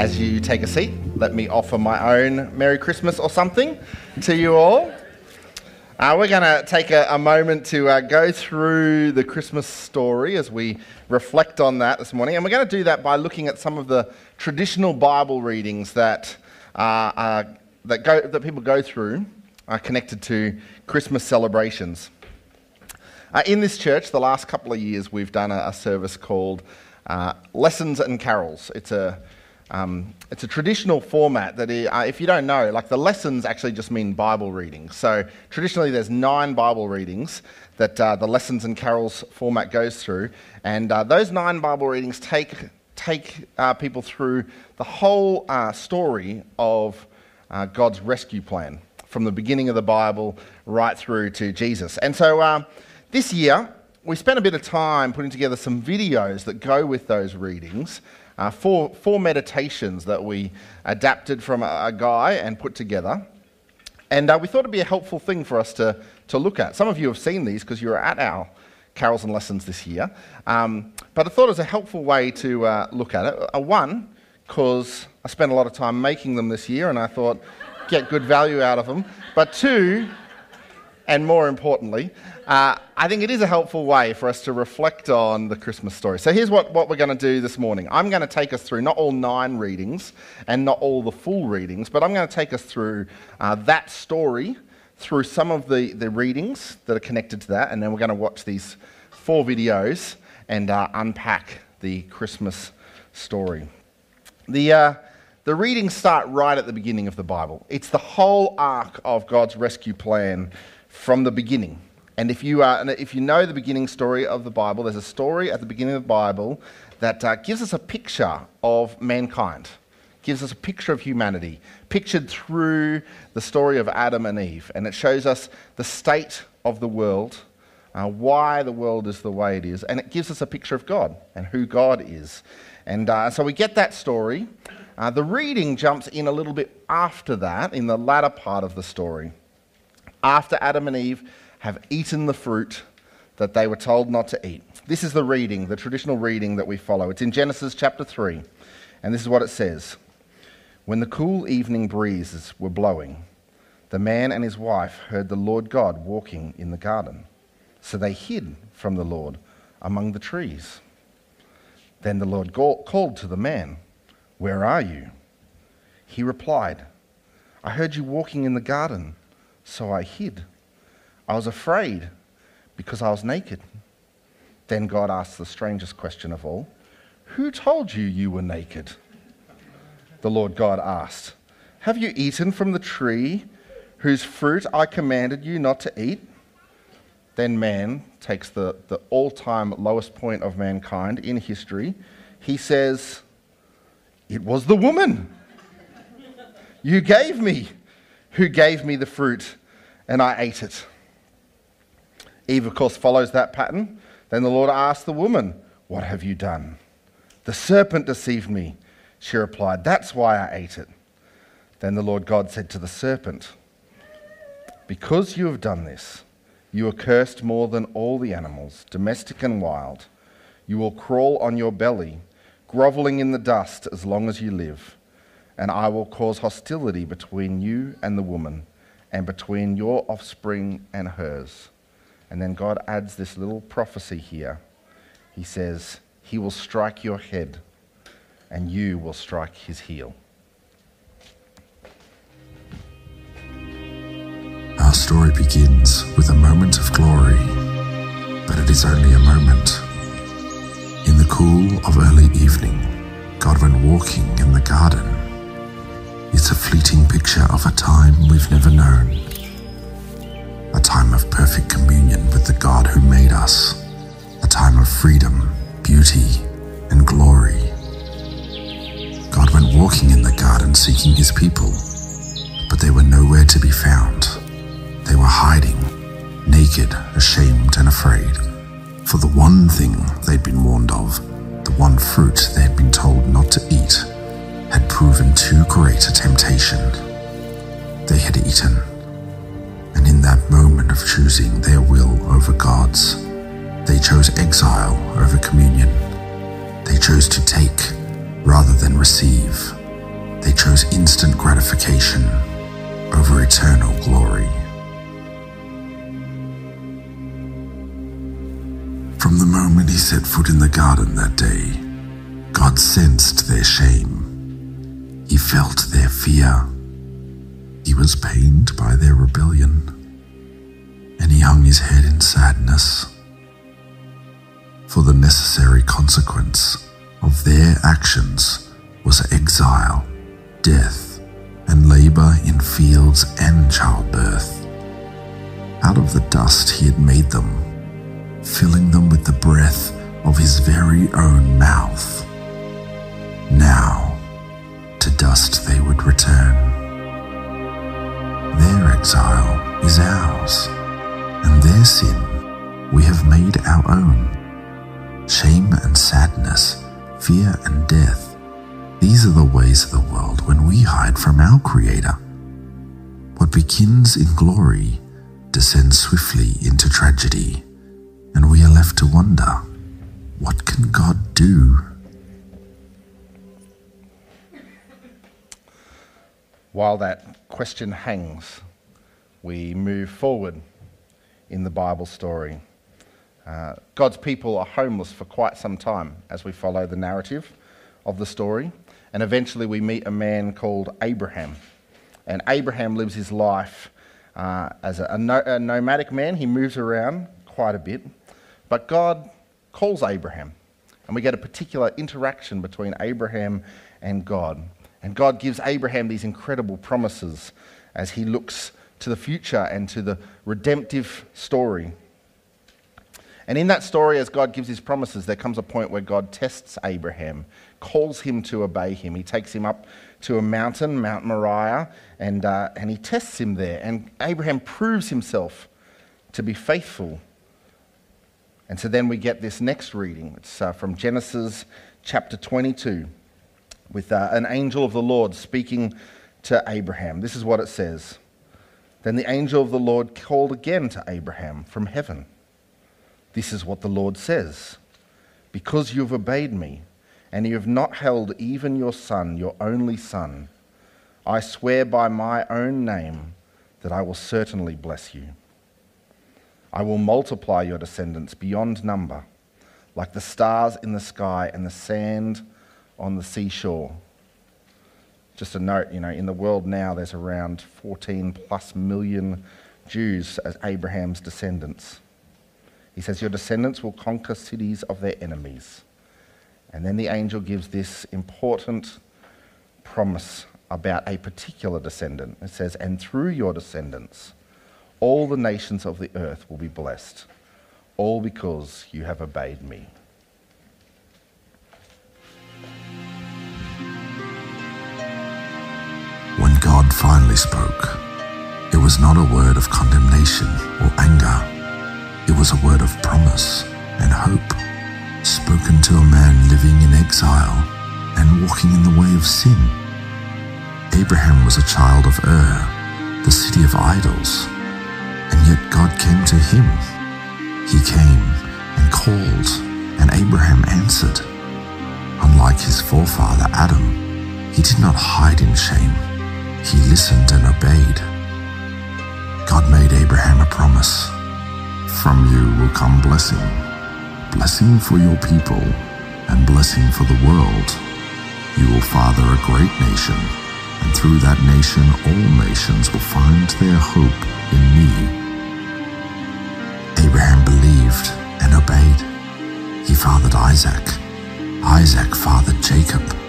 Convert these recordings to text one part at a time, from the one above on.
As you take a seat, let me offer my own Merry Christmas or something to you all. Uh, we're going to take a, a, moment to uh, go through the Christmas story as we reflect on that this morning. And we're going to do that by looking at some of the traditional Bible readings that, uh, that, go, that people go through uh, connected to Christmas celebrations. Uh, in this church, the last couple of years, we've done a, a service called uh, Lessons and Carols. It's a um, it's a traditional format that, uh, if you don't know, like the lessons actually just mean Bible readings. So traditionally, there's nine Bible readings that uh, the lessons and carols format goes through, and uh, those nine Bible readings take take uh, people through the whole uh, story of uh, God's rescue plan from the beginning of the Bible right through to Jesus. And so this year, we spent a bit of time putting together some videos that go with those readings uh, four, four meditations that we adapted from a, a guy and put together. And uh, we thought it'd be a helpful thing for us to, to look at. Some of you have seen these because you were at our carols and lessons this year. Um, but I thought it was a helpful way to uh, look at it. Uh, one, because I spent a lot of time making them this year and I thought, get good value out of them. But two, and more importantly, uh, I think it is a helpful way for us to reflect on the Christmas story. So here's what, what we're going to do this morning. I'm going to take us through not all nine readings and not all the full readings, but I'm going to take us through uh, that story, through some of the, the readings that are connected to that, and then we're going to watch these four videos and uh, unpack the Christmas story. The, uh, the readings start right at the beginning of the Bible. It's the whole arc of God's rescue plan from the beginning. And if you, uh, if you know the beginning story of the Bible, there's a story at the beginning of the Bible that uh, gives us a picture of mankind, gives us a picture of humanity, pictured through the story of Adam and Eve. And it shows us the state of the world, uh, why the world is the way it is, and it gives us a picture of God and who God is. And uh, so we get that story. Uh, the reading jumps in a little bit after that, in the latter part of the story. After Adam and Eve have eaten the fruit that they were told not to eat. This is the reading, the traditional reading that we follow. It's in Genesis chapter 3, and this is what it says When the cool evening breezes were blowing, the man and his wife heard the Lord God walking in the garden. So they hid from the Lord among the trees. Then the Lord called to the man, Where are you? He replied, I heard you walking in the garden, so I hid. I was afraid because I was naked. Then God asked the strangest question of all Who told you you were naked? The Lord God asked, Have you eaten from the tree whose fruit I commanded you not to eat? Then man takes the, the all time lowest point of mankind in history. He says, It was the woman you gave me who gave me the fruit, and I ate it. Eve, of course, follows that pattern. Then the Lord asked the woman, What have you done? The serpent deceived me. She replied, That's why I ate it. Then the Lord God said to the serpent, Because you have done this, you are cursed more than all the animals, domestic and wild. You will crawl on your belly, groveling in the dust as long as you live. And I will cause hostility between you and the woman, and between your offspring and hers and then God adds this little prophecy here. He says, He will strike your head, and you will strike his heel. Our story begins with a moment of glory, but it is only a moment. In the cool of early evening, God went walking in the garden. It's a fleeting picture of a time we've never known a time of perfect communion with the God who made us, a time of freedom, beauty, and glory. God went walking in the garden seeking his people, but they were nowhere to be found. They were hiding, naked, ashamed, and afraid, for the one thing they'd been warned of, the one fruit they had been told not to eat, had proven too great a temptation. They had eaten and in that moment of choosing their will over God's, they chose exile over communion. They chose to take rather than receive. They chose instant gratification over eternal glory. From the moment he set foot in the garden that day, God sensed their shame. He felt their fear. He was pained by their rebellion, and he hung his head in sadness. For the necessary consequence of their actions was exile, death, and labor in fields and childbirth. Out of the dust he had made them, filling them with the breath of his very own mouth. Now, dust they would return. Their exile is ours, and their sin we have made our own. Shame and sadness, fear and death, these are the ways of the world when we hide from our Creator. What begins in glory descends swiftly into tragedy, and we are left to wonder what can God do? While that question hangs, we move forward in the Bible story. Uh, God's people are homeless for quite some time as we follow the narrative of the story, and eventually we meet a man called Abraham. And Abraham lives his life uh, as a, a, no, a nomadic man, he moves around quite a bit, but God calls Abraham, and we get a particular interaction between Abraham and God. And God gives Abraham these incredible promises as he looks to the future and to the redemptive story. And in that story, as God gives his promises, there comes a point where God tests Abraham, calls him to obey him. He takes him up to a mountain, Mount Moriah, and, uh, and he tests him there. And Abraham proves himself to be faithful. And so then we get this next reading. It's uh, from Genesis chapter 22 with uh, an angel of the Lord speaking to Abraham. This is what it says Then the angel of the Lord called again to Abraham from heaven. This is what the Lord says Because you have obeyed me, and you have not held even your son, your only son, I swear by my own name that I will certainly bless you. I will multiply your descendants beyond number, like the stars in the sky and the sand on the seashore. Just a note, you know, in the world now there's around 14 plus million Jews as Abraham's descendants. He says, Your descendants will conquer cities of their enemies. And then the angel gives this important promise about a particular descendant. It says, And through your descendants, all the nations of the earth will be blessed, all because you have obeyed me. God finally spoke, it was not a word of condemnation or anger. It was a word of promise and hope, spoken to a man living in exile and walking in the way of sin. Abraham was a child of Ur, the city of idols, and yet God came to him. He came and called, and Abraham answered. Unlike his forefather Adam, he did not hide in shame. He listened and obeyed. God made Abraham a promise. From you will come blessing, blessing for your people, and blessing for the world. You will father a great nation, and through that nation all nations will find their hope in me. Abraham believed and obeyed. He fathered Isaac. Isaac fathered Jacob.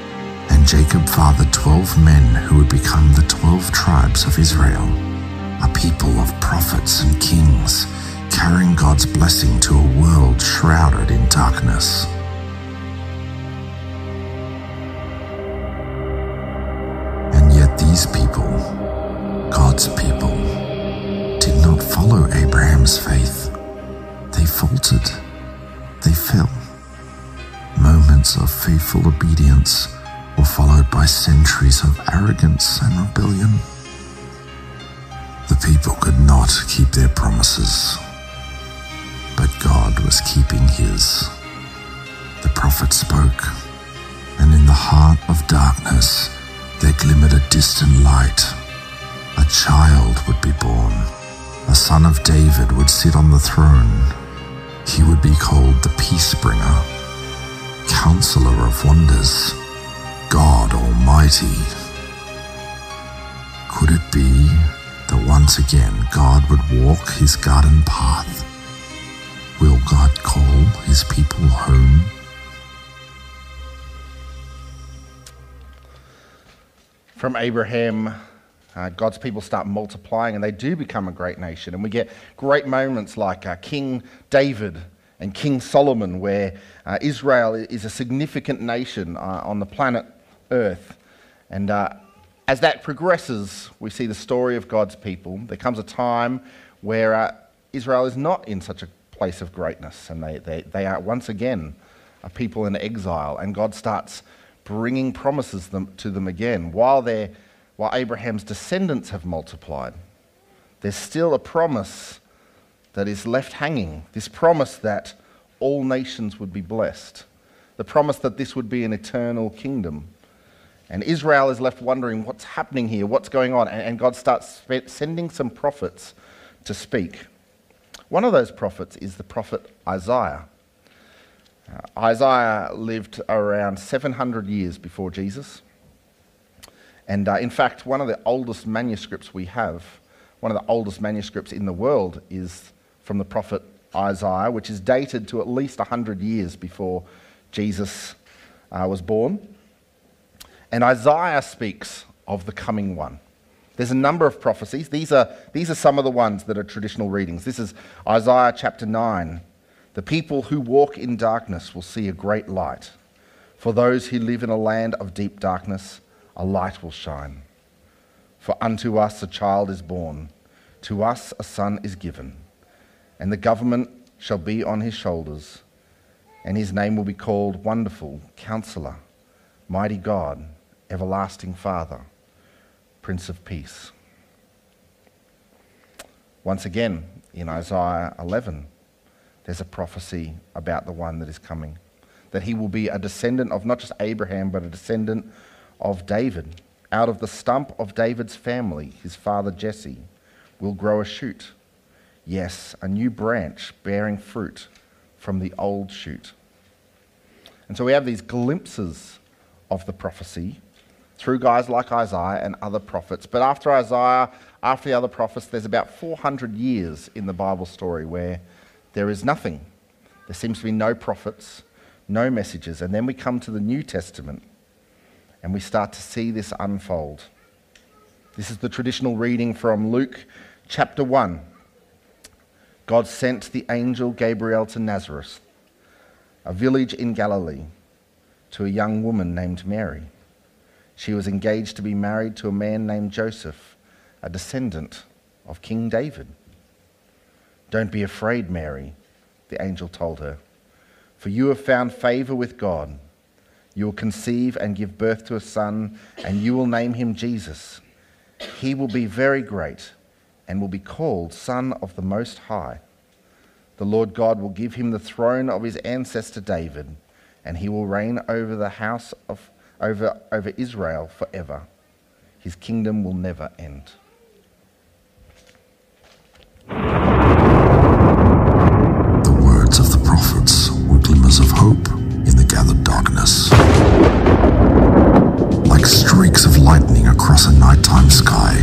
And Jacob fathered twelve men who would become the twelve tribes of Israel, a people of prophets and kings, carrying God's blessing to a world shrouded in darkness. And yet, these people, God's people, did not follow Abraham's faith. They faltered, they fell. Moments of faithful obedience were followed by centuries of arrogance and rebellion. The people could not keep their promises, but God was keeping his. The prophet spoke, and in the heart of darkness there glimmered a distant light, a child would be born. A son of David would sit on the throne. He would be called the Peace Bringer, Counselor of Wonders, God Almighty. Could it be that once again God would walk his garden path? Will God call his people home? From Abraham, uh, God's people start multiplying and they do become a great nation. And we get great moments like uh, King David and King Solomon, where uh, Israel is a significant nation uh, on the planet Earth. And uh, as that progresses, we see the story of God's people. There comes a time where uh, Israel is not in such a place of greatness, and they, they, they are once again a people in exile, and God starts bringing promises them, to them again. While, they're, while Abraham's descendants have multiplied, there's still a promise that is left hanging this promise that all nations would be blessed, the promise that this would be an eternal kingdom. And Israel is left wondering what's happening here, what's going on. And God starts sending some prophets to speak. One of those prophets is the prophet Isaiah. Uh, Isaiah lived around 700 years before Jesus. And uh, in fact, one of the oldest manuscripts we have, one of the oldest manuscripts in the world, is from the prophet Isaiah, which is dated to at least 100 years before Jesus uh, was born. And Isaiah speaks of the coming one. There's a number of prophecies. These are, these are some of the ones that are traditional readings. This is Isaiah chapter 9. The people who walk in darkness will see a great light. For those who live in a land of deep darkness, a light will shine. For unto us a child is born, to us a son is given, and the government shall be on his shoulders, and his name will be called Wonderful, Counselor, Mighty God, Everlasting Father, Prince of Peace. Once again, in Isaiah 11, there's a prophecy about the one that is coming. That he will be a descendant of not just Abraham, but a descendant of David. Out of the stump of David's family, his father Jesse, will grow a shoot. Yes, a new branch bearing fruit from the old shoot. And so we have these glimpses of the prophecy through guys like Isaiah and other prophets. But after Isaiah, after the other prophets, there's about 400 years in the Bible story where there is nothing. There seems to be no prophets, no messages. And then we come to the New Testament and we start to see this unfold. This is the traditional reading from Luke chapter 1. God sent the angel Gabriel to Nazareth, a village in Galilee, to a young woman named Mary. She was engaged to be married to a man named Joseph, a descendant of King David. Don't be afraid, Mary, the angel told her, for you have found favor with God. You will conceive and give birth to a son, and you will name him Jesus. He will be very great and will be called Son of the Most High. The Lord God will give him the throne of his ancestor David, and he will reign over the house of over, over Israel forever. His kingdom will never end. The words of the prophets were glimmers of hope in the gathered darkness. Like streaks of lightning across a nighttime sky,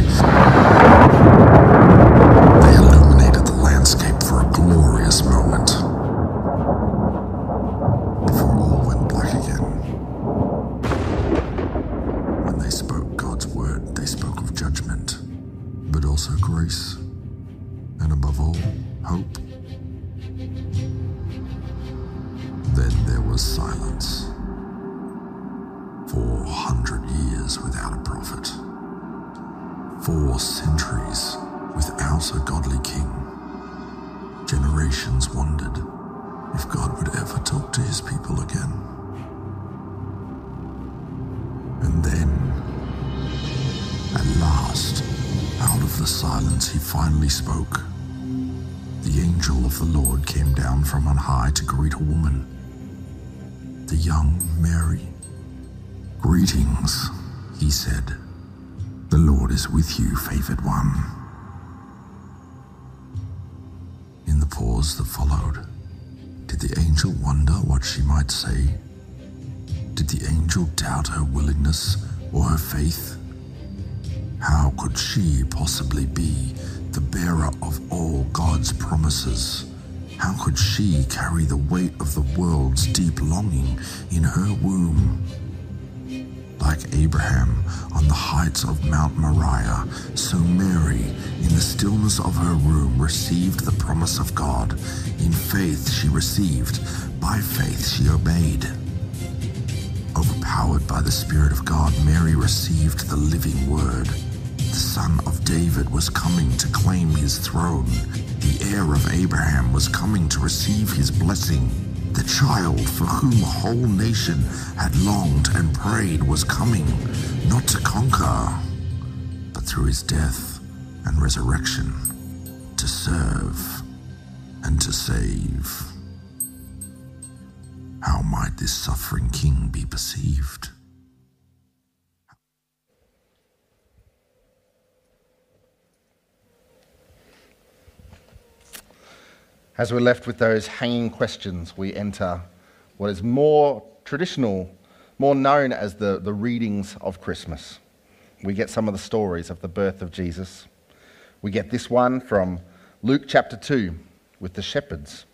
hope. Then there was silence. Four hundred years without a prophet. Four centuries without a godly king. Generations wondered if God would ever talk to his people again. And then, at last, out of the silence, he finally spoke. The angel of the Lord came down from on high to greet a woman the young Mary. Greetings, he said. The Lord is with you, favored one. In the pause that followed, did the angel wonder what she might say? Did the angel doubt her willingness or her faith? How could she possibly be the bearer of all God's promises? How could she carry the weight of the world's deep longing in her womb? Like Abraham on the heights of Mount Moriah, so Mary, in the stillness of her room, received the promise of God. In faith she received, by faith she obeyed. Overpowered by the Spirit of God, Mary received the living Word. The Son David was coming to claim his throne. The heir of Abraham was coming to receive his blessing. The child for whom a whole nation had longed and prayed was coming, not to conquer, but through his death and resurrection, to serve and to save. How might this suffering king be perceived? As we're left with those hanging questions, we enter what is more traditional, more known as the, the readings of Christmas. We get some of the stories of the birth of Jesus. We get this one from Luke chapter 2 with the shepherds.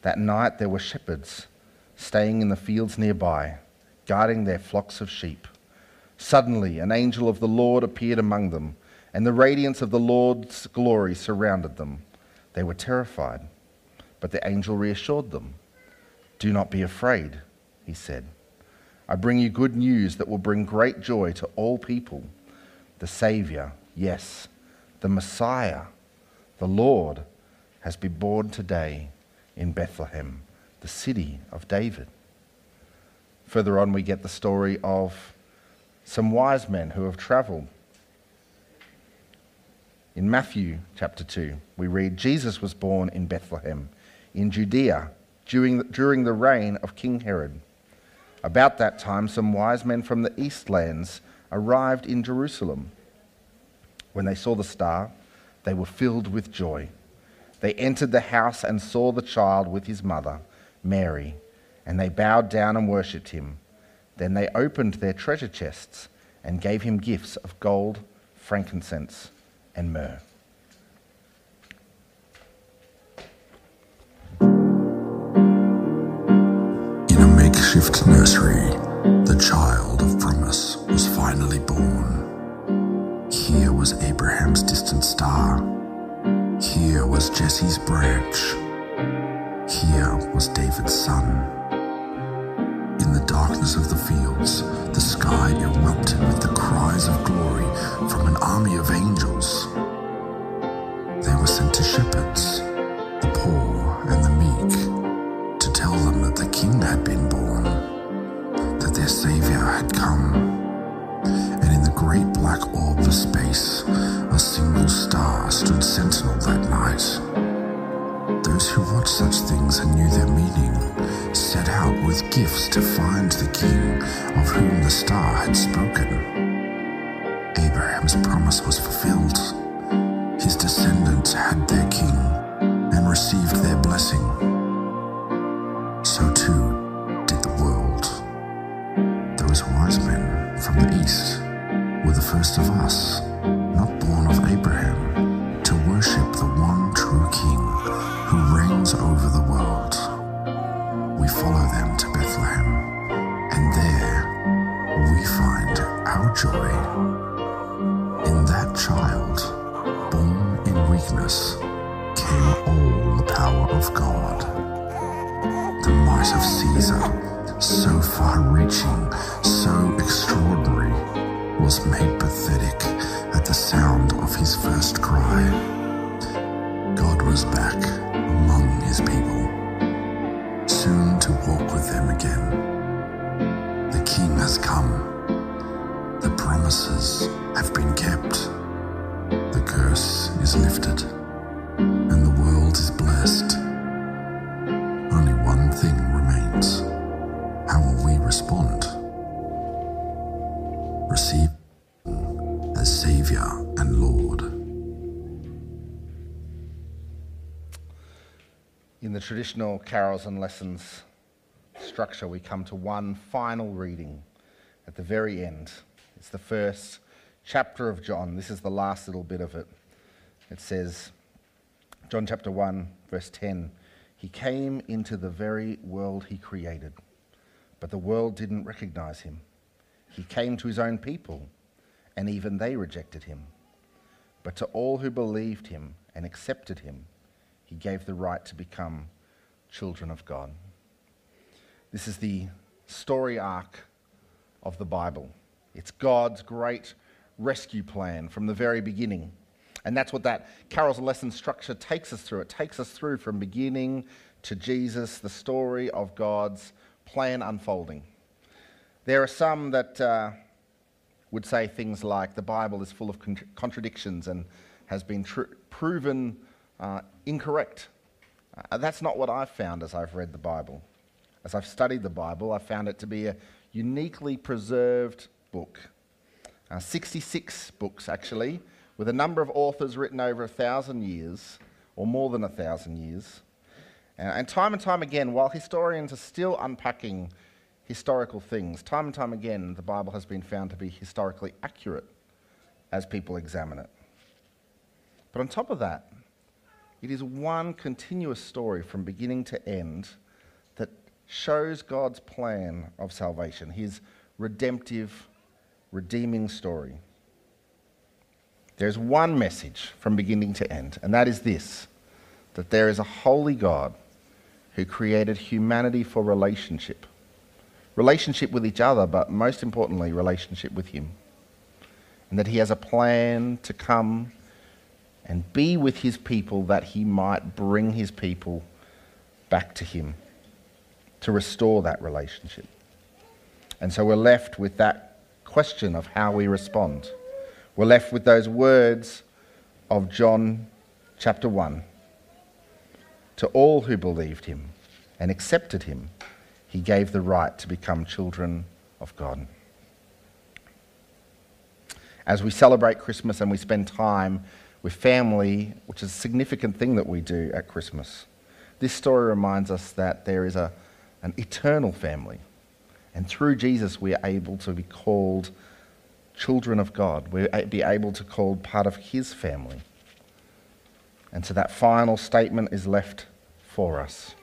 That night there were shepherds staying in the fields nearby, guarding their flocks of sheep. Suddenly, an angel of the Lord appeared among them, and the radiance of the Lord's glory surrounded them. They were terrified. But the angel reassured them. Do not be afraid, he said. I bring you good news that will bring great joy to all people. The Saviour, yes, the Messiah, the Lord, has been born today in Bethlehem, the city of David. Further on, we get the story of some wise men who have travelled. In Matthew chapter 2, we read Jesus was born in Bethlehem in Judea during the, during the reign of King Herod. About that time, some wise men from the east lands arrived in Jerusalem. When they saw the star, they were filled with joy. They entered the house and saw the child with his mother, Mary, and they bowed down and worshipped him. Then they opened their treasure chests and gave him gifts of gold, frankincense, and myrrh. Makeshift nursery, the child of promise was finally born. Here was Abraham's distant star. Here was Jesse's branch. Here was David's son. In the darkness of the fields, the sky erupted with the cries of glory from an army of angels. They were sent to shepherds, the poor and the meek, the king had been born, that their Saviour had come. And in the great black orb of space, a single star stood sentinel that night. Those who watched such things and knew their meaning set out with gifts to find the king of whom the star had spoken. Abraham's promise was fulfilled. His descendants had their king and received their blessing. First of us, not born of Abraham, to worship the one true king who reigns over the world. We follow them to Bethlehem, and there we find our joy. In that child, born in weakness, came all the power of God. The might of Caesar, so far reaching, was made pathetic at the sound of his first cry. God was back among his people, soon to walk with them again. The King has come. The promises have been kept. The curse is lifted, In the traditional carols and lessons structure, we come to one final reading at the very end. It's the first chapter of John. This is the last little bit of it. It says, John chapter 1, verse 10 He came into the very world he created, but the world didn't recognize him. He came to his own people, and even they rejected him. But to all who believed him and accepted him, he gave the right to become children of God. This is the story arc of the Bible. It's God's great rescue plan from the very beginning. And that's what that Carol's lesson structure takes us through. It takes us through from beginning to Jesus, the story of God's plan unfolding. There are some that uh, would say things like the Bible is full of con- contradictions and has been tr- proven uh, incorrect. Uh, that's not what I've found as I've read the Bible. As I've studied the Bible, I've found it to be a uniquely preserved book. Uh, 66 books, actually, with a number of authors written over a thousand years, or more than a thousand years. And, and time and time again, while historians are still unpacking historical things, time and time again, the Bible has been found to be historically accurate as people examine it. But on top of that, it is one continuous story from beginning to end that shows God's plan of salvation, his redemptive, redeeming story. There's one message from beginning to end, and that is this that there is a holy God who created humanity for relationship. Relationship with each other, but most importantly, relationship with Him. And that He has a plan to come and be with His people that He might bring His people back to Him, to restore that relationship. And so we're left with that question of how we respond. We're left with those words of John chapter 1. To all who believed him and accepted him, he gave the right to become children of God. As we celebrate Christmas and we spend time with family, which is a significant thing that we do at Christmas, this story reminds us that there is a, an eternal family. And through Jesus, we are able to be called children of God. We'll be able to call part of his family. And so that final statement is left for us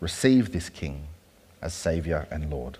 receive this King as Saviour and Lord.